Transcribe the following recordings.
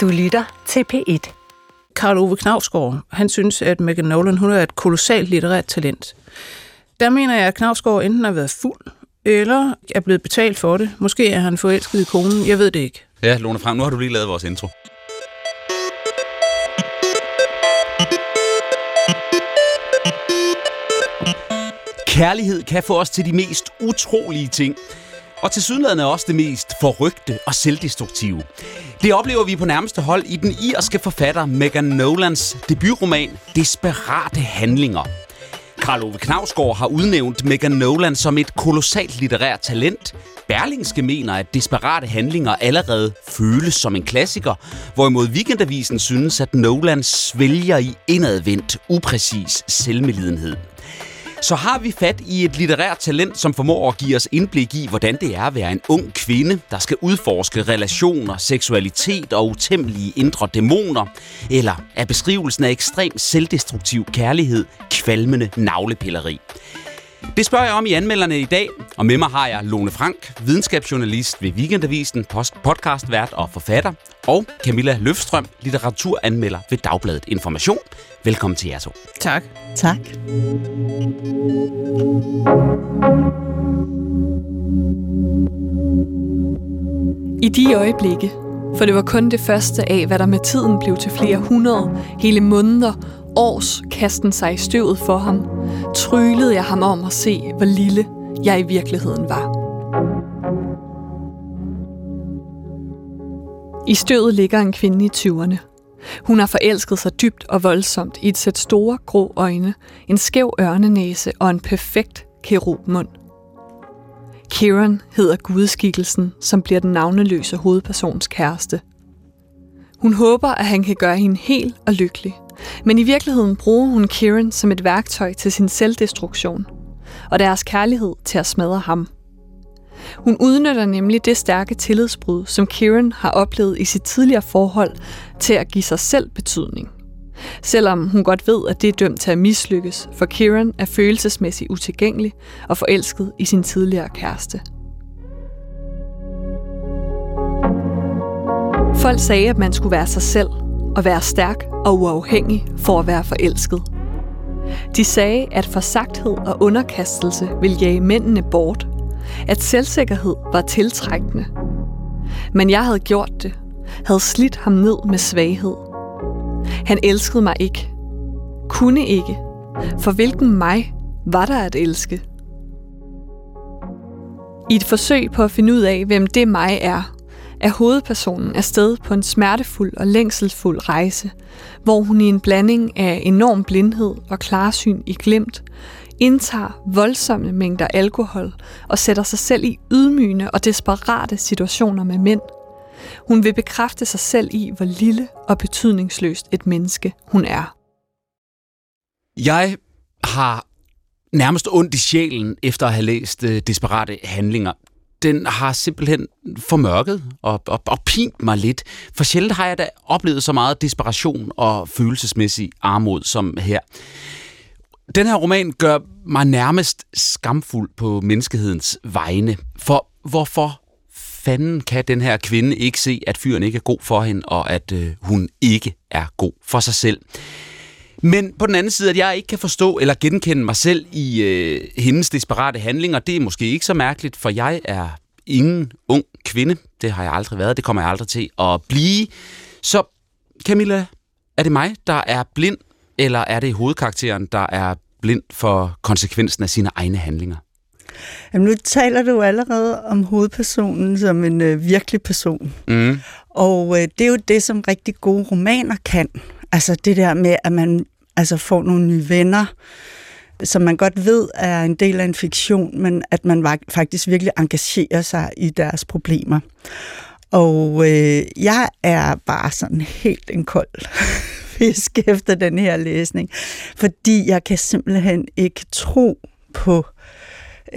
Du lytter til P1. Karl Ove Knavsgaard, han synes, at Megan Nolan hun er et kolossalt litterært talent. Der mener jeg, at Knavsgaard enten har været fuld, eller er blevet betalt for det. Måske er han forelsket i konen, jeg ved det ikke. Ja, Lone Frank, nu har du lige lavet vores intro. Kærlighed kan få os til de mest utrolige ting. Og til sydlandet er også det mest forrygte og selvdestruktive. Det oplever vi på nærmeste hold i den irske forfatter Megan Nolans debutroman Desperate Handlinger. Karl Ove Knavsgaard har udnævnt Megan Nolan som et kolossalt litterært talent. Berlingske mener, at Desperate Handlinger allerede føles som en klassiker, hvorimod Weekendavisen synes, at Nolan svælger i indadvendt, upræcis selvmelidenhed så har vi fat i et litterært talent, som formår at give os indblik i, hvordan det er at være en ung kvinde, der skal udforske relationer, seksualitet og utemmelige indre dæmoner, eller er beskrivelsen af ekstrem selvdestruktiv kærlighed kvalmende navlepilleri. Det spørger jeg om i anmelderne i dag, og med mig har jeg Lone Frank, videnskabsjournalist ved Weekendavisen, podcastvært og forfatter, og Camilla Løfstrøm, litteraturanmelder ved Dagbladet Information. Velkommen til jer to. Tak. Tak. I de øjeblikke, for det var kun det første af, hvad der med tiden blev til flere hundrede, hele måneder, års kasten sig i støvet for ham, trylede jeg ham om at se, hvor lille jeg i virkeligheden var. I støvet ligger en kvinde i 20'erne. Hun har forelsket sig dybt og voldsomt i et sæt store, grå øjne, en skæv ørnenæse og en perfekt kerubmund. Kieran hedder gudeskikkelsen, som bliver den navneløse hovedpersons kæreste. Hun håber, at han kan gøre hende helt og lykkelig, men i virkeligheden bruger hun Kieran som et værktøj til sin selvdestruktion, og deres kærlighed til at smadre ham. Hun udnytter nemlig det stærke tillidsbrud, som Kieran har oplevet i sit tidligere forhold, til at give sig selv betydning. Selvom hun godt ved, at det er dømt til at mislykkes, for Kieran er følelsesmæssigt utilgængelig og forelsket i sin tidligere kæreste. Folk sagde, at man skulle være sig selv og være stærk og uafhængig for at være forelsket. De sagde, at forsagthed og underkastelse ville jage mændene bort, at selvsikkerhed var tiltrækkende. Men jeg havde gjort det, havde slidt ham ned med svaghed. Han elskede mig ikke. Kunne ikke. For hvilken mig var der at elske? I et forsøg på at finde ud af, hvem det mig er, er hovedpersonen afsted på en smertefuld og længselsfuld rejse, hvor hun i en blanding af enorm blindhed og klarsyn i glemt, indtager voldsomme mængder alkohol og sætter sig selv i ydmygende og desperate situationer med mænd. Hun vil bekræfte sig selv i, hvor lille og betydningsløst et menneske hun er. Jeg har nærmest ondt i sjælen efter at have læst øh, Desperate Handlinger. Den har simpelthen formørket og, og, og pint mig lidt. For sjældent har jeg da oplevet så meget desperation og følelsesmæssig armod som her. Den her roman gør mig nærmest skamfuld på menneskehedens vegne. For hvorfor fanden kan den her kvinde ikke se, at fyren ikke er god for hende, og at øh, hun ikke er god for sig selv? Men på den anden side, at jeg ikke kan forstå eller genkende mig selv i øh, hendes desperate handlinger, det er måske ikke så mærkeligt, for jeg er ingen ung kvinde. Det har jeg aldrig været, det kommer jeg aldrig til at blive. Så Camilla, er det mig, der er blind eller er det hovedkarakteren, der er blind for konsekvensen af sine egne handlinger? Jamen, nu taler du allerede om hovedpersonen som en øh, virkelig person. Mm. Og øh, det er jo det, som rigtig gode romaner kan. Altså det der med, at man altså, får nogle nye venner, som man godt ved er en del af en fiktion, men at man faktisk virkelig engagerer sig i deres problemer. Og øh, jeg er bare sådan helt en kold fisk efter den her læsning, fordi jeg kan simpelthen ikke tro på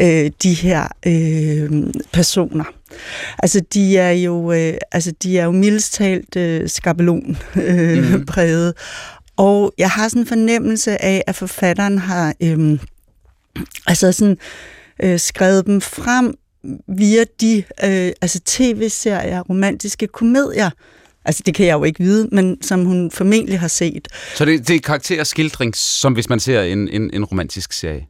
øh, de her øh, personer. Altså de er jo øh, altså de er jo mildest talt øh, skabelon øh, mm. Og jeg har sådan en fornemmelse af at forfatteren har øh, altså sådan øh, skrevet dem frem via de øh, altså tv-serier, romantiske komedier, Altså, det kan jeg jo ikke vide, men som hun formentlig har set. Så det, det er karakterskildring, som hvis man ser en, en, en romantisk serie?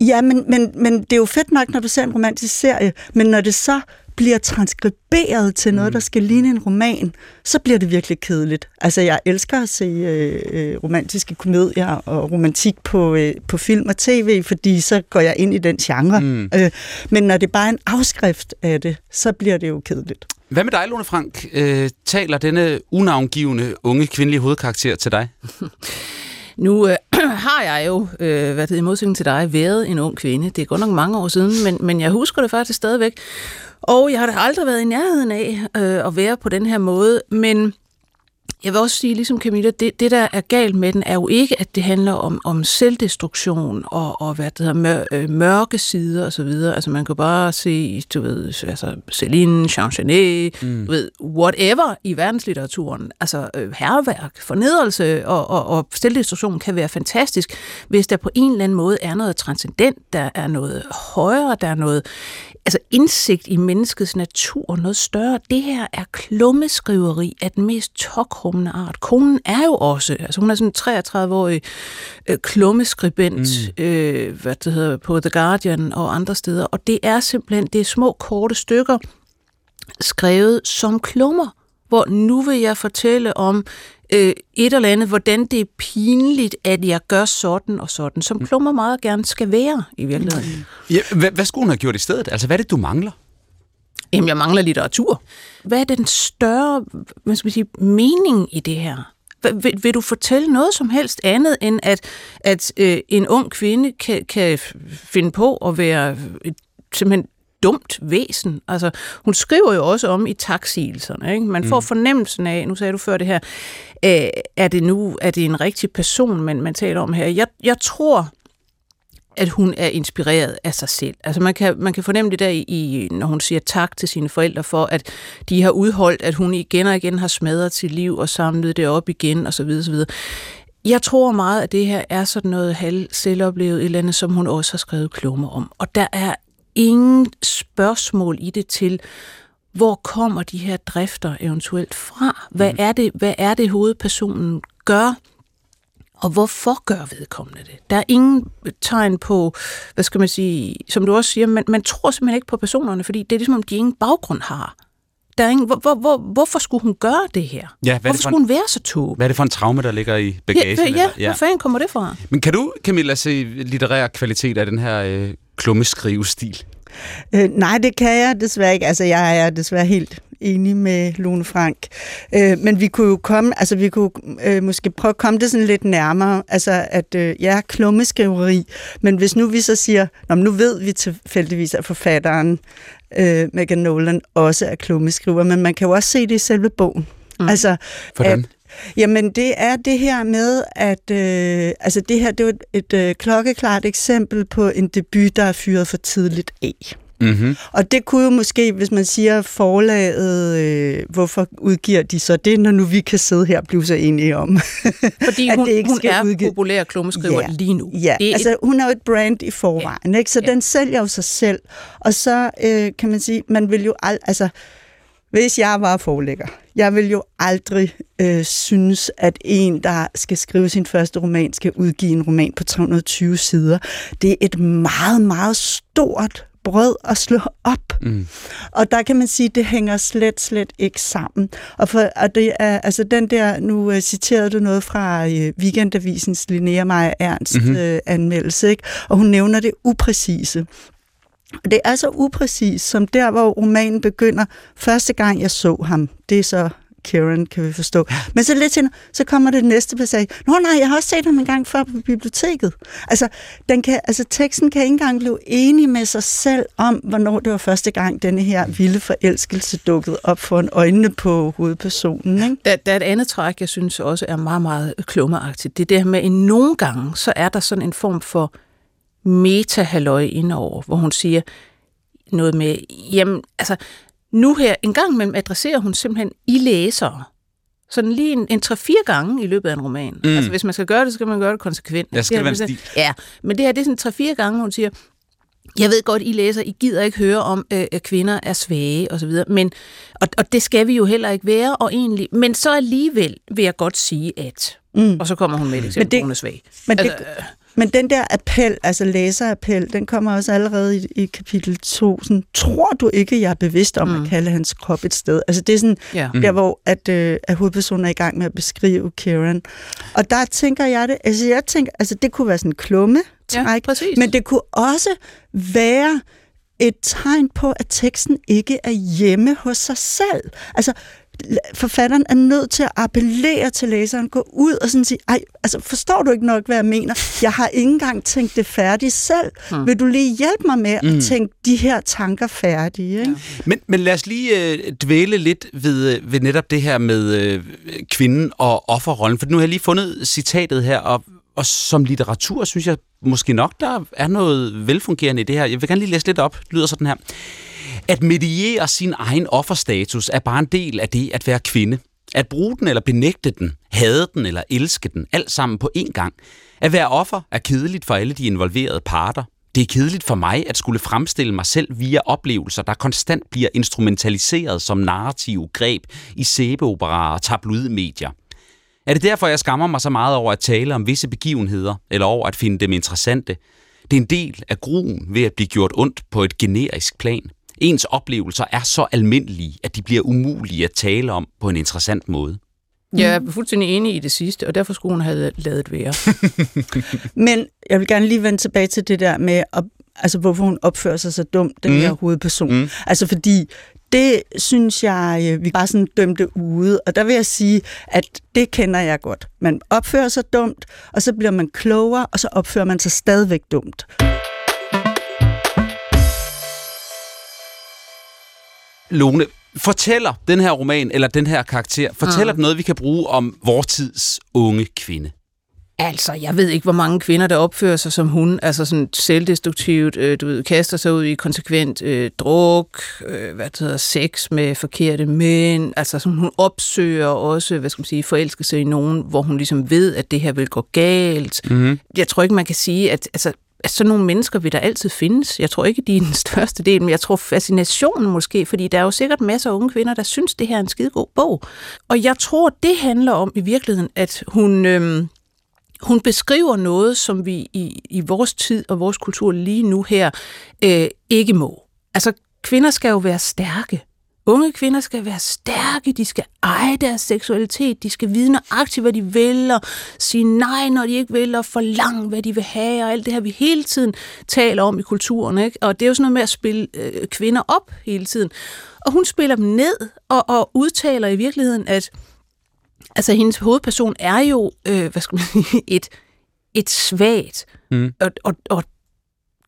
Ja, men, men, men det er jo fedt nok, når du ser en romantisk serie, men når det så bliver transkriberet til noget, mm. der skal ligne en roman, så bliver det virkelig kedeligt. Altså, jeg elsker at se øh, øh, romantiske komedier og romantik på, øh, på film og tv, fordi så går jeg ind i den genre. Mm. Øh, men når det bare er en afskrift af det, så bliver det jo kedeligt. Hvad med dig, Lone Frank? Øh, taler denne unavngivende unge kvindelige hovedkarakter til dig? Nu øh, har jeg jo, øh, hvad det i modsætning til dig, været en ung kvinde. Det er godt nok mange år siden, men, men jeg husker det faktisk stadigvæk. Og jeg har da aldrig været i nærheden af øh, at være på den her måde, men jeg vil også sige, ligesom Camilla, det, det der er galt med den, er jo ikke, at det handler om, om selvdestruktion og, og hvad det hedder, mør, øh, mørke sider og så videre. Altså man kan bare se, du ved, altså Celine, Jean Genet, mm. du ved, whatever i verdenslitteraturen. Altså øh, herværk, fornedrelse og, og, og selvdestruktion kan være fantastisk, hvis der på en eller anden måde er noget transcendent, der er noget højere, der er noget altså indsigt i menneskets natur, noget større. Det her er klummeskriveri af den mest tokrummende art. Konen er jo også, altså hun er sådan en 33-årig øh, klummeskribent, mm. øh, hvad det hedder, på The Guardian og andre steder, og det er simpelthen, det er små, korte stykker, skrevet som klummer, hvor nu vil jeg fortælle om øh, et eller andet, hvordan det er pinligt, at jeg gør sådan og sådan, som mm. klummer meget gerne skal være i virkeligheden. Ja, hvad, hvad skulle hun have gjort i stedet? Altså, hvad er det, du mangler? Jamen, jeg mangler litteratur. Hvad er den større hvad skal man sige, mening i det her? Vil, vil du fortælle noget som helst andet, end at, at øh, en ung kvinde kan, kan finde på at være et, simpelthen dumt væsen. Altså, hun skriver jo også om i taksigelserne. Ikke? Man får mm. fornemmelsen af, nu sagde du før det her, øh, er det nu er det en rigtig person, man, man taler om her? Jeg, jeg tror, at hun er inspireret af sig selv. Altså man kan, man kan fornemme det der, i, når hun siger tak til sine forældre for, at de har udholdt, at hun igen og igen har smadret sit liv og samlet det op igen osv. osv. Jeg tror meget, at det her er sådan noget halv selvoplevet eller andet, som hun også har skrevet klumme om. Og der er ingen spørgsmål i det til, hvor kommer de her drifter eventuelt fra? Hvad mm. er det, hvad er det hovedpersonen gør? Og hvorfor gør vedkommende det? Der er ingen tegn på, hvad skal man sige, som du også siger, man, man tror simpelthen ikke på personerne, fordi det er ligesom, om de ingen baggrund har. Der er ingen, hvor, hvor, hvor, hvorfor skulle hun gøre det her? Ja, hvad hvorfor skulle en, hun være så tåb? Hvad er det for en traume, der ligger i bagagen? Ja, ja, ja. hvor fanden kommer det fra? Men kan du, Camilla, se litterær kvalitet af den her øh, klummeskrivestil? Øh, nej, det kan jeg desværre ikke. Altså, jeg er desværre helt enig med Lone Frank. Øh, men vi kunne jo komme, altså vi kunne øh, måske prøve at komme det sådan lidt nærmere, altså at øh, ja, klummeskriveri, men hvis nu vi så siger, Nå, nu ved vi tilfældigvis, at forfatteren øh, Megan Nolan også er klummeskriver, men man kan jo også se det i selve bogen. Mm. Altså, Hvordan? At, Jamen, det er det her med, at øh, altså det her det er et, et øh, klokkeklart eksempel på en debut, der er fyret for tidligt af. Mm-hmm. Og det kunne jo måske, hvis man siger forlaget, øh, hvorfor udgiver de så det, når nu vi kan sidde her og blive så enige om, Fordi at hun, det ikke hun skal er udgive. populær klummeskriver ja. lige nu. Ja, det er altså et... hun er jo et brand i forvejen, ja. ikke? så ja. den sælger jo sig selv. Og så øh, kan man sige, man vil jo al, altså hvis jeg var forlægger, jeg vil jo aldrig øh, synes, at en, der skal skrive sin første roman, skal udgive en roman på 320 sider. Det er et meget, meget stort brød at slå op. Mm. Og der kan man sige, at det hænger slet, slet ikke sammen. Og, for, og det er, altså den der, nu uh, citerede du noget fra uh, Weekendavisens Linnea Meyer Ernst mm-hmm. uh, anmeldelse, ikke? og hun nævner det upræcise. Det er så upræcis, som der, hvor romanen begynder. Første gang, jeg så ham, det er så Kieran, kan vi forstå. Men så lidt senere, så kommer det næste passage. Nå nej, jeg har også set ham en gang før på biblioteket. Altså, den kan, altså teksten kan ikke engang blive enig med sig selv om, hvornår det var første gang, denne her vilde forelskelse dukkede op for en øjnene på hovedpersonen. Ikke? Der, der er et andet træk, jeg synes også er meget, meget klummeragtigt. Det er det med, at nogle gange, så er der sådan en form for meta-halløj indover, hvor hun siger noget med, jamen, altså, nu her, en gang imellem adresserer hun simpelthen i læsere. Sådan lige en, en tre-fire gange i løbet af en roman. Mm. Altså, hvis man skal gøre det, så skal man gøre det konsekvent. Ja, skal det være en stil. Ja, men det her, det er sådan tre-fire gange, hun siger, jeg ved godt, I læser, I gider ikke høre om, øh, at kvinder er svage osv., men, og, og det skal vi jo heller ikke være, og egentlig, men så alligevel vil jeg godt sige, at, mm. og så kommer hun med et eksempel, det, hun er svag. Men, altså, det, men den der appel, altså læserappel, den kommer også allerede i, i kapitel 2. Sådan, tror du ikke, jeg er bevidst om mm. at kalde hans krop et sted? Altså det er sådan, ja. der hvor at, øh, at hovedpersonen er i gang med at beskrive Karen. Og der tænker jeg det, altså jeg tænker, altså det kunne være sådan en klumme, træk, ja, men det kunne også være et tegn på, at teksten ikke er hjemme hos sig selv. Altså, forfatteren er nødt til at appellere til læseren, gå ud og sådan sige, ej, altså forstår du ikke nok, hvad jeg mener? Jeg har ikke engang tænkt det færdigt selv. Hmm. Vil du lige hjælpe mig med mm. at tænke de her tanker færdige? Ikke? Ja. Men, men lad os lige øh, dvæle lidt ved, øh, ved netop det her med øh, kvinden og offerrollen, for nu har jeg lige fundet citatet her, og, og som litteratur synes jeg måske nok, der er noget velfungerende i det her. Jeg vil gerne lige læse lidt op. Det lyder sådan her. At mediere sin egen offerstatus er bare en del af det at være kvinde. At bruge den eller benægte den, hade den eller elske den, alt sammen på én gang. At være offer er kedeligt for alle de involverede parter. Det er kedeligt for mig at skulle fremstille mig selv via oplevelser, der konstant bliver instrumentaliseret som narrative greb i sæbeoperaer og tabloidmedier. Er det derfor, jeg skammer mig så meget over at tale om visse begivenheder, eller over at finde dem interessante? Det er en del af gruen ved at blive gjort ondt på et generisk plan. Ens oplevelser er så almindelige, at de bliver umulige at tale om på en interessant måde. Jeg er fuldstændig enig i det sidste, og derfor skulle hun have lavet være. Men jeg vil gerne lige vende tilbage til det der med, at, altså, hvorfor hun opfører sig så dumt, den mm. her hovedperson. Mm. Altså fordi det synes jeg, øh, vi bare sådan dømte ude. Og der vil jeg sige, at det kender jeg godt. Man opfører sig dumt, og så bliver man klogere, og så opfører man sig stadigvæk dumt. Lone, fortæller den her roman, eller den her karakter, fortæller mm. den noget, vi kan bruge om vores tids unge kvinde? Altså, jeg ved ikke, hvor mange kvinder, der opfører sig som hun, altså sådan selvdestruktivt, øh, du ved, kaster sig ud i konsekvent øh, druk, øh, hvad det hedder, sex med forkerte mænd, altså sådan, hun opsøger også, hvad skal man sige, forelskelse i nogen, hvor hun ligesom ved, at det her vil gå galt. Mm-hmm. Jeg tror ikke, man kan sige, at altså, at sådan nogle mennesker vil der altid findes. Jeg tror ikke, de er den største del, men jeg tror fascinationen måske, fordi der er jo sikkert masser af unge kvinder, der synes, det her er en skidegod bog. Og jeg tror, det handler om i virkeligheden, at hun... Øh, hun beskriver noget, som vi i, i vores tid og vores kultur lige nu her øh, ikke må. Altså, kvinder skal jo være stærke. Unge kvinder skal være stærke, de skal eje deres seksualitet, de skal vide nøjagtigt, hvad de vil, og sige nej, når de ikke vil, og forlange, hvad de vil have, og alt det her, vi hele tiden taler om i kulturen. Ikke? Og det er jo sådan noget med at spille øh, kvinder op hele tiden. Og hun spiller dem ned, og, og udtaler i virkeligheden, at altså hendes hovedperson er jo, øh, hvad skal man sige, et, et svagt mm. og, og, og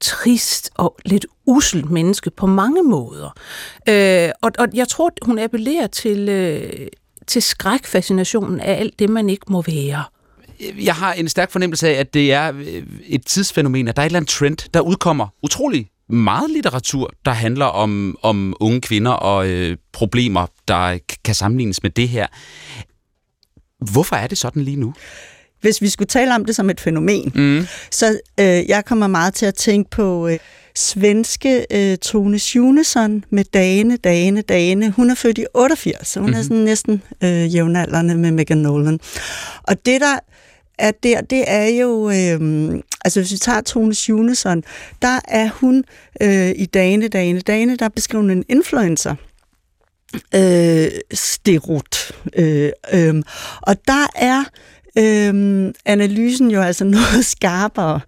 trist og lidt uselt menneske på mange måder. Øh, og, og jeg tror, hun appellerer til, øh, til skrækfascinationen af alt det, man ikke må være. Jeg har en stærk fornemmelse af, at det er øh, et tidsfænomen, at der er et eller andet trend, der udkommer utrolig meget litteratur, der handler om, om unge kvinder og øh, problemer, der kan sammenlignes med det her. Hvorfor er det sådan lige nu? Hvis vi skulle tale om det som et fænomen, mm. så øh, jeg kommer meget til at tænke på øh, svenske øh, Tone Schunesson med Dane, Dane, Dane. Hun er født i 88, så hun mm-hmm. er mhm. sådan næsten øh, jævnaldrende med Megan Nolan. Og det, der er der, det er jo, øh, altså hvis vi tager Tone Schunesson, der er hun øh, i Dane, Dane, Dane, der beskriver en influencer øh, sterot. Øh, øh, og der er øhm, analysen jo altså noget skarpere.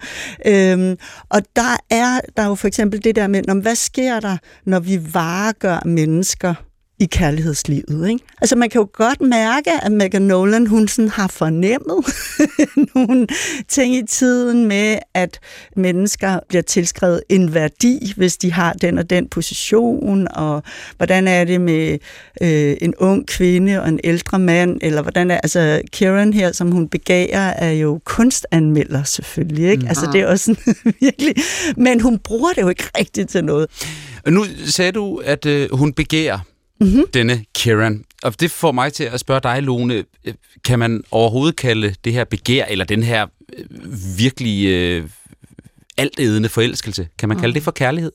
Øhm, og der er der er jo for eksempel det der med, om hvad sker der, når vi varegør mennesker i kærlighedslivet. Ikke? Altså man kan jo godt mærke, at Megan Nolan hun sådan har fornemmet nogle ting i tiden med, at mennesker bliver tilskrevet en værdi, hvis de har den og den position, og hvordan er det med øh, en ung kvinde og en ældre mand, eller hvordan er, altså Kieran her, som hun begærer, er jo kunstanmelder selvfølgelig, ikke? Mm. Altså det er også sådan, virkelig, men hun bruger det jo ikke rigtigt til noget. Nu sagde du, at øh, hun begærer mm-hmm. denne Kieran. Og det får mig til at spørge dig, Lone, kan man overhovedet kalde det her begær, eller den her øh, virkelig øh, altædende forelskelse. Kan man kalde mm. det for kærlighed?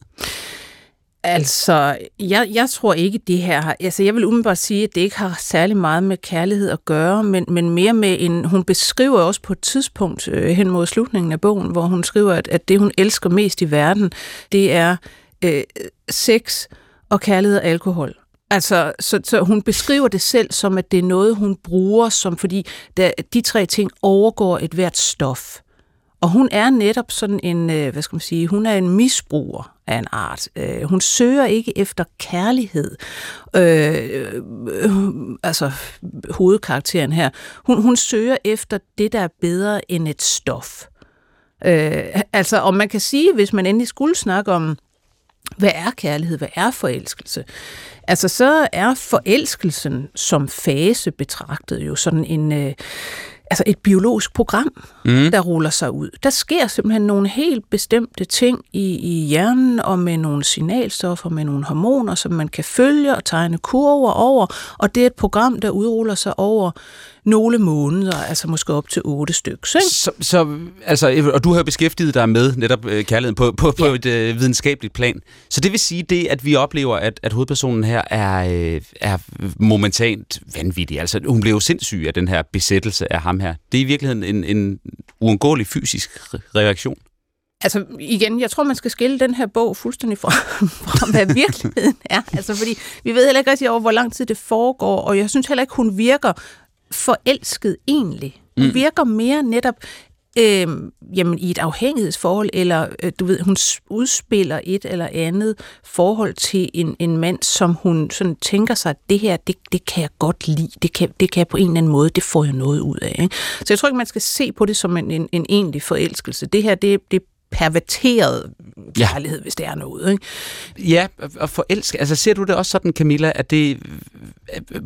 Altså, jeg, jeg tror ikke, det her har... Altså, jeg vil umiddelbart sige, at det ikke har særlig meget med kærlighed at gøre, men, men mere med en... Hun beskriver også på et tidspunkt øh, hen mod slutningen af bogen, hvor hun skriver, at, at det, hun elsker mest i verden, det er øh, sex og kærlighed og alkohol. Altså, så, så hun beskriver det selv som, at det er noget, hun bruger, som fordi der, de tre ting overgår et hvert stof. Og hun er netop sådan en, øh, hvad skal man sige, hun er en misbruger af en art. Øh, hun søger ikke efter kærlighed. Øh, øh, altså hovedkarakteren her. Hun, hun søger efter det, der er bedre end et stof. Øh, altså, og man kan sige, hvis man endelig skulle snakke om, hvad er kærlighed, hvad er forelskelse? Altså, så er forelskelsen som fase betragtet jo sådan en... Øh, altså et biologisk program, mm. der ruller sig ud. Der sker simpelthen nogle helt bestemte ting i, i hjernen, og med nogle signalstoffer, med nogle hormoner, som man kan følge og tegne kurver over, og det er et program, der udruller sig over nogle måneder, altså måske op til otte stykker. Så, så, altså, og du har beskæftiget dig med netop øh, kærligheden på, på, på ja. et øh, videnskabeligt plan. Så det vil sige det, at vi oplever, at, at hovedpersonen her er, øh, er momentant vanvittig. Altså, hun blev jo sindssyg af den her besættelse af ham her. Det er i virkeligheden en, en uundgåelig fysisk reaktion. Altså igen, jeg tror, man skal skille den her bog fuldstændig fra, fra hvad virkeligheden er. Altså fordi vi ved heller ikke rigtig over, hvor lang tid det foregår, og jeg synes heller ikke, hun virker forelsket egentlig. Hun mm. virker mere netop øh, jamen, i et afhængighedsforhold, eller øh, du ved, hun udspiller et eller andet forhold til en, en mand, som hun sådan tænker sig, at det her, det, det kan jeg godt lide, det kan, det kan jeg på en eller anden måde, det får jeg noget ud af. Ikke? Så jeg tror ikke, man skal se på det som en, en, en egentlig forelskelse. Det her, det, det perverteret kærlighed, ja. hvis det er noget. Ikke? Ja, og forelske. Altså ser du det også sådan, Camilla, at det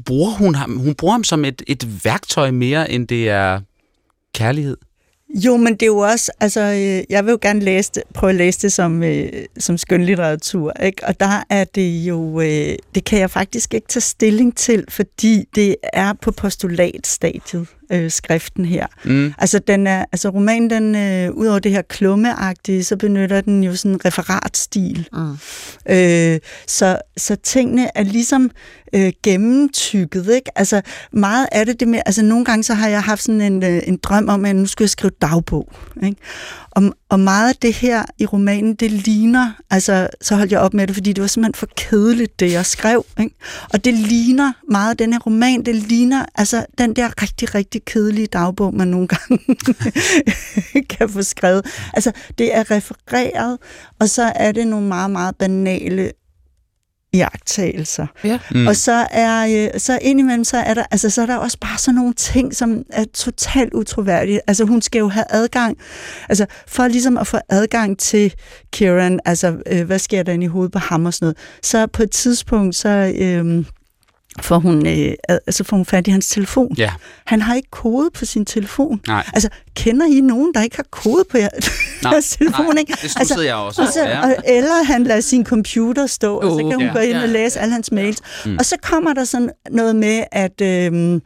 bruger hun ham, hun bruger ham som et, et værktøj mere, end det er kærlighed? Jo, men det er jo også, altså, øh, jeg vil jo gerne læse det, prøve at læse det som, øh, som skønlitteratur, ikke? og der er det jo, øh, det kan jeg faktisk ikke tage stilling til, fordi det er på postulatstadiet øh, skriften her. Mm. Altså, den er, altså romanen, den, øh, ud over det her klummeagtige, så benytter den jo sådan en referatstil. Mm. Øh, så, så tingene er ligesom øh, gennemtykket, ikke? Altså, meget af det, det med, altså nogle gange så har jeg haft sådan en, øh, en drøm om, at nu skal jeg skrive dagbog, ikke? Og, og meget af det her i romanen, det ligner, altså så holdt jeg op med det, fordi det var simpelthen for kedeligt, det jeg skrev. Ikke? Og det ligner meget af den her roman, det ligner altså den der rigtig, rigtig kedelige dagbog, man nogle gange kan få skrevet. Altså det er refereret, og så er det nogle meget, meget banale iagttagelser. Ja. Mm. Og så er øh, så indimellem så er der altså så er der også bare sådan nogle ting som er totalt utroværdige. Altså hun skal jo have adgang altså for ligesom at få adgang til Kieran, altså øh, hvad sker der inde i hovedet på ham og sådan noget. Så på et tidspunkt så øh, får hun, øh, altså får hun fat i hans telefon. Ja. Han har ikke kode på sin telefon. Nej. Altså, kender I nogen, der ikke har kode på jeres telefon? Nej, ikke? det altså, jeg også. Altså, ja. og, eller han lader sin computer stå, uh, og så kan hun ja, gå ind ja, og læse ja. alle hans mails. Mm. Og så kommer der sådan noget med, at... Øh,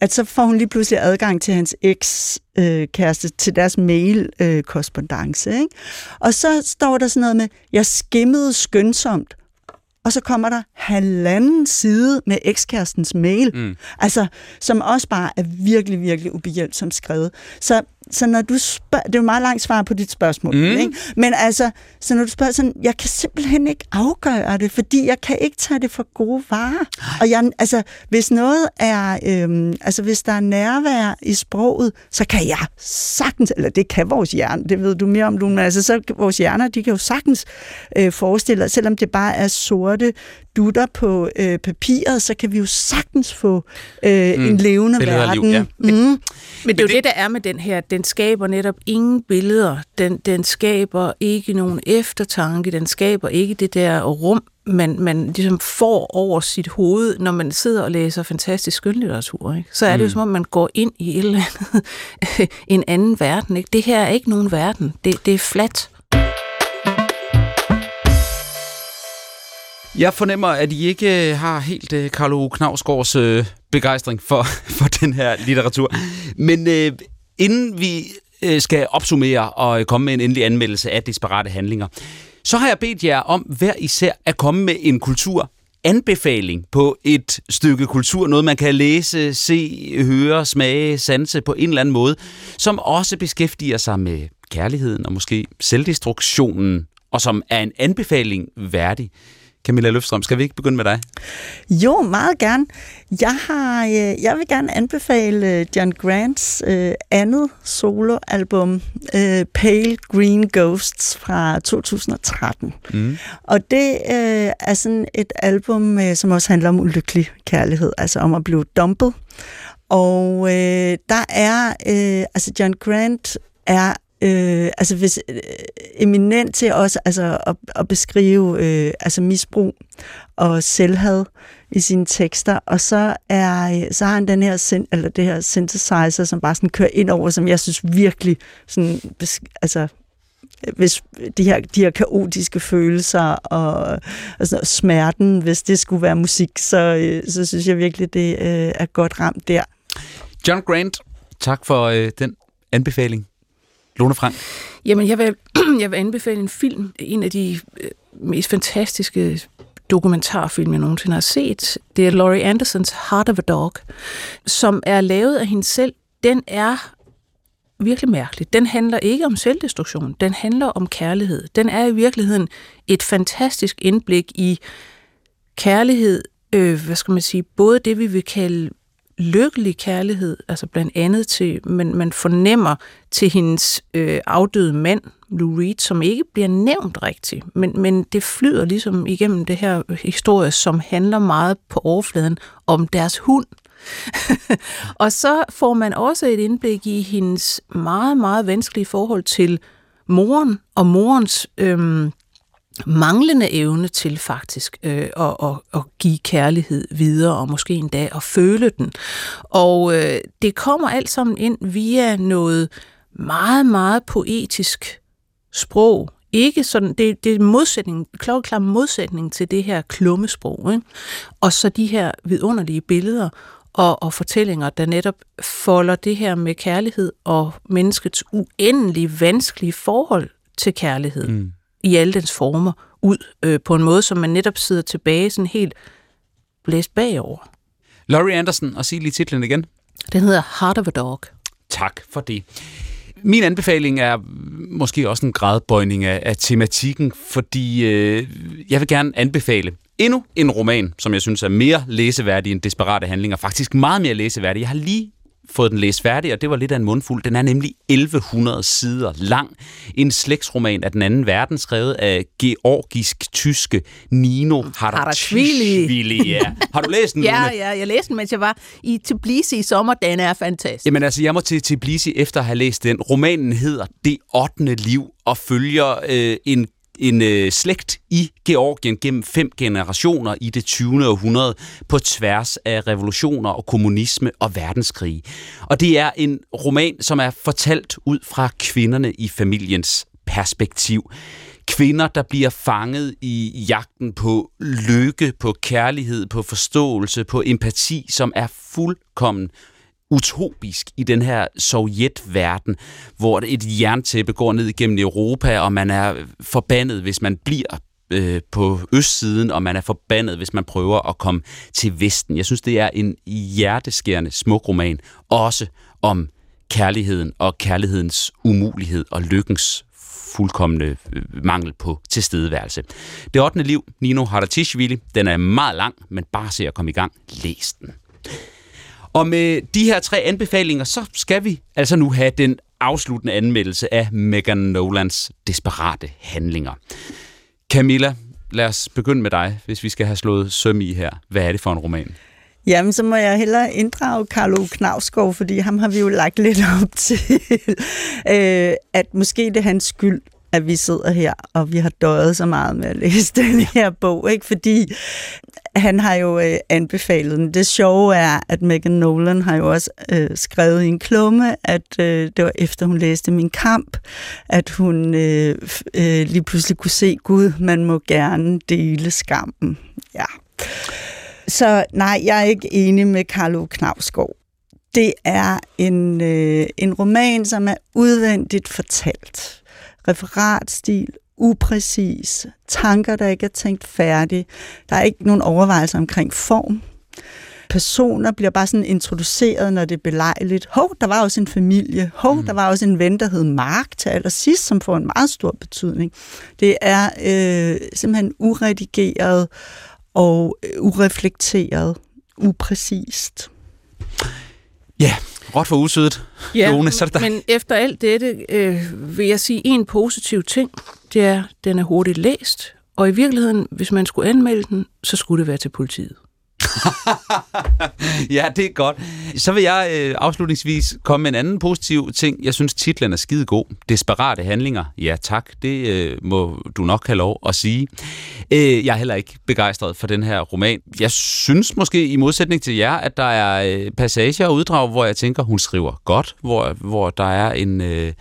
at så får hun lige pludselig adgang til hans eks-kæreste, øh, til deres mail-korrespondence. Øh, ikke? Og så står der sådan noget med, jeg skimmede skønsomt, og så kommer der halvanden side med ekskærestens mail, mm. altså, som også bare er virkelig, virkelig ubehjælpsomt skrevet. Så så når du spørger, det er jo meget langt svar på dit spørgsmål, mm. ikke? men altså, så når du spørger sådan, jeg kan simpelthen ikke afgøre det, fordi jeg kan ikke tage det for gode varer. Og jeg, altså, hvis noget er, øhm, altså hvis der er nærvær i sproget, så kan jeg sagtens, eller det kan vores hjerne, det ved du mere om, du, men altså, så vores hjerner, de kan jo sagtens øh, forestille sig, selvom det bare er sorte dutter på øh, papiret, så kan vi jo sagtens få øh, mm. en levende Billeder verden. Liv, ja. mm. Men det er jo det, der er med den her, den skaber netop ingen billeder, den, den skaber ikke nogen eftertanke, den skaber ikke det der rum, man, man ligesom får over sit hoved, når man sidder og læser fantastisk skønlitteratur. Ikke? Så er det jo mm. som om, man går ind i et eller andet, en anden verden. Ikke? Det her er ikke nogen verden, det, det er fladt. Jeg fornemmer, at I ikke har helt Carlo Knavsgaards uh, begejstring for, for den her litteratur. Men uh, inden vi øh, skal opsummere og øh, komme med en endelig anmeldelse af desperate handlinger, så har jeg bedt jer om hver især at komme med en kultur anbefaling på et stykke kultur, noget man kan læse, se, høre, smage, sanse på en eller anden måde, som også beskæftiger sig med kærligheden og måske selvdestruktionen, og som er en anbefaling værdig. Camilla Løfstrøm, skal vi ikke begynde med dig? Jo, meget gerne. Jeg, har, øh, jeg vil gerne anbefale John Grants øh, andet soloalbum, øh, Pale Green Ghosts fra 2013. Mm. Og det øh, er sådan et album, øh, som også handler om ulykkelig kærlighed, altså om at blive dumpet. Og øh, der er, øh, altså John Grant er øh, altså hvis, øh, eminent til også altså, at, at beskrive øh, altså misbrug og selvhad i sine tekster, og så er så har han den her eller det her synthesizer, som bare sådan kører ind over, som jeg synes virkelig sådan, altså hvis de her, de her kaotiske følelser og, og sådan, smerten, hvis det skulle være musik, så, øh, så synes jeg virkelig, det øh, er godt ramt der. John Grant, tak for øh, den anbefaling. Lone Frank? Jamen, jeg vil, jeg vil anbefale en film, en af de øh, mest fantastiske dokumentarfilm, jeg nogensinde har set. Det er Laurie Andersons Heart of a Dog, som er lavet af hende selv. Den er virkelig mærkelig. Den handler ikke om selvdestruktion, den handler om kærlighed. Den er i virkeligheden et fantastisk indblik i kærlighed, øh, hvad skal man sige, både det vi vil kalde lykkelig kærlighed, altså blandt andet til, men man fornemmer til hendes øh, afdøde mand, Lou Reed, som ikke bliver nævnt rigtigt, men, men det flyder ligesom igennem det her historie, som handler meget på overfladen om deres hund. og så får man også et indblik i hendes meget, meget vanskelige forhold til moren og morens øh, manglende evne til faktisk øh, at, at, at give kærlighed videre, og måske endda at føle den. Og øh, det kommer alt sammen ind via noget meget, meget poetisk sprog. Ikke sådan, det, det er modsætning, klokkeklar modsætning til det her klummesprog. Ikke? Og så de her vidunderlige billeder og, og fortællinger, der netop folder det her med kærlighed og menneskets uendelig vanskelige forhold til kærlighed. Mm i alle dens former ud øh, på en måde, som man netop sidder tilbage sådan helt blæst bagover. Laurie Anderson, og sig lige titlen igen. Den hedder Heart of a Dog. Tak for det. Min anbefaling er måske også en gradbøjning af, af tematikken, fordi øh, jeg vil gerne anbefale endnu en roman, som jeg synes er mere læseværdig end Desperate Handlinger. Faktisk meget mere læseværdig. Jeg har lige fået den læst færdig, og det var lidt af en mundfuld. Den er nemlig 1100 sider lang. En slægtsroman af den anden verden, skrevet af georgisk-tyske Nino Harachvili. Ja. Har du læst den? ja, ja, jeg læste den, mens jeg var i Tbilisi i sommer. Den er fantastisk. Jamen altså, jeg må til Tbilisi efter at have læst den. Romanen hedder Det 8. liv og følger øh, en en øh, slægt i Georgien gennem fem generationer i det 20. århundrede på tværs af revolutioner og kommunisme og verdenskrig. Og det er en roman, som er fortalt ud fra kvinderne i familiens perspektiv. Kvinder, der bliver fanget i jagten på lykke, på kærlighed, på forståelse, på empati, som er fuldkommen utopisk i den her sovjetverden, hvor et jerntæppe går ned igennem Europa, og man er forbandet, hvis man bliver øh, på østsiden, og man er forbandet, hvis man prøver at komme til Vesten. Jeg synes, det er en hjerteskærende smuk roman, også om kærligheden og kærlighedens umulighed og lykkens fuldkommende øh, mangel på tilstedeværelse. Det 8. liv, Nino Haratishvili, den er meget lang, men bare se at komme i gang. Læs den. Og med de her tre anbefalinger, så skal vi altså nu have den afsluttende anmeldelse af Megan Nolans desperate handlinger. Camilla, lad os begynde med dig, hvis vi skal have slået søm i her. Hvad er det for en roman? Jamen, så må jeg hellere inddrage Carlo Knavskov, fordi ham har vi jo lagt lidt op til, øh, at måske det er hans skyld, at vi sidder her, og vi har døjet så meget med at læse den her bog, ikke? fordi han har jo øh, anbefalet den. Det sjove er, at Megan Nolan har jo også øh, skrevet i en klumme, at øh, det var efter hun læste Min Kamp, at hun øh, øh, lige pludselig kunne se, Gud, man må gerne dele skammen. Ja. Så nej, jeg er ikke enig med Carlo Knavsgaard. Det er en, øh, en roman, som er udvendigt fortalt. Referatstil, upræcis, tanker, der ikke er tænkt færdigt. Der er ikke nogen overvejelser omkring form. Personer bliver bare sådan introduceret, når det er belejligt. Hov, der var også en familie. Hov, mm. der var også en ven, der hed Mark til allersidst, som får en meget stor betydning. Det er øh, simpelthen uredigeret og øh, ureflekteret, upræcist. Ja, råt for usødet. Ja, Lone, så er det dig. men efter alt dette øh, vil jeg sige en positiv ting. Det er, at den er hurtigt læst. Og i virkeligheden, hvis man skulle anmelde den, så skulle det være til politiet. ja, det er godt. Så vil jeg øh, afslutningsvis komme med en anden positiv ting. Jeg synes, titlen er skide god. Desperate handlinger. Ja, tak. Det øh, må du nok have lov at sige. Øh, jeg er heller ikke begejstret for den her roman. Jeg synes måske, i modsætning til jer, at der er øh, passager og uddrag, hvor jeg tænker, hun skriver godt, hvor, hvor der er en... Øh,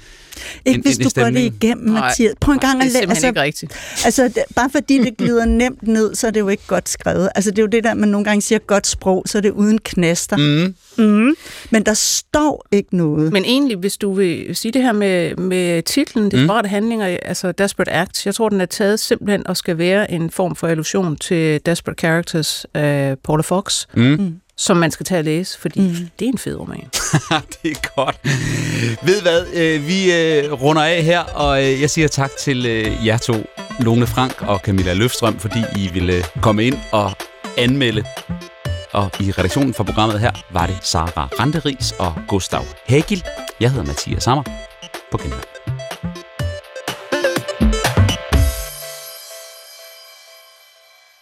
ikke en- hvis en du går det igennem, Mathias. Prøv en gang det at er læse. simpelthen ikke rigtigt. Altså, det, bare fordi det glider nemt ned, så er det jo ikke godt skrevet. Altså, det er jo det der, man nogle gange siger godt sprog, så er det uden knaster. mm, Mm. Men der står ikke noget. Men egentlig, hvis du vil sige det her med, med titlen, Desperate mm. handlinger, altså Desperate Acts, jeg tror, den er taget simpelthen og skal være en form for illusion til Desperate Characters af Paula Fox, mm. Som man skal tage og læse, fordi mm. det er en fed roman. det er godt. Ved hvad, øh, vi øh, runder af her, og øh, jeg siger tak til jer to, Lone Frank og Camilla Løfstrøm, fordi I ville komme ind og anmelde. Og i redaktionen for programmet her var det Sara Randeris og Gustav Hagel. Jeg hedder Mathias Sammer. På genhør.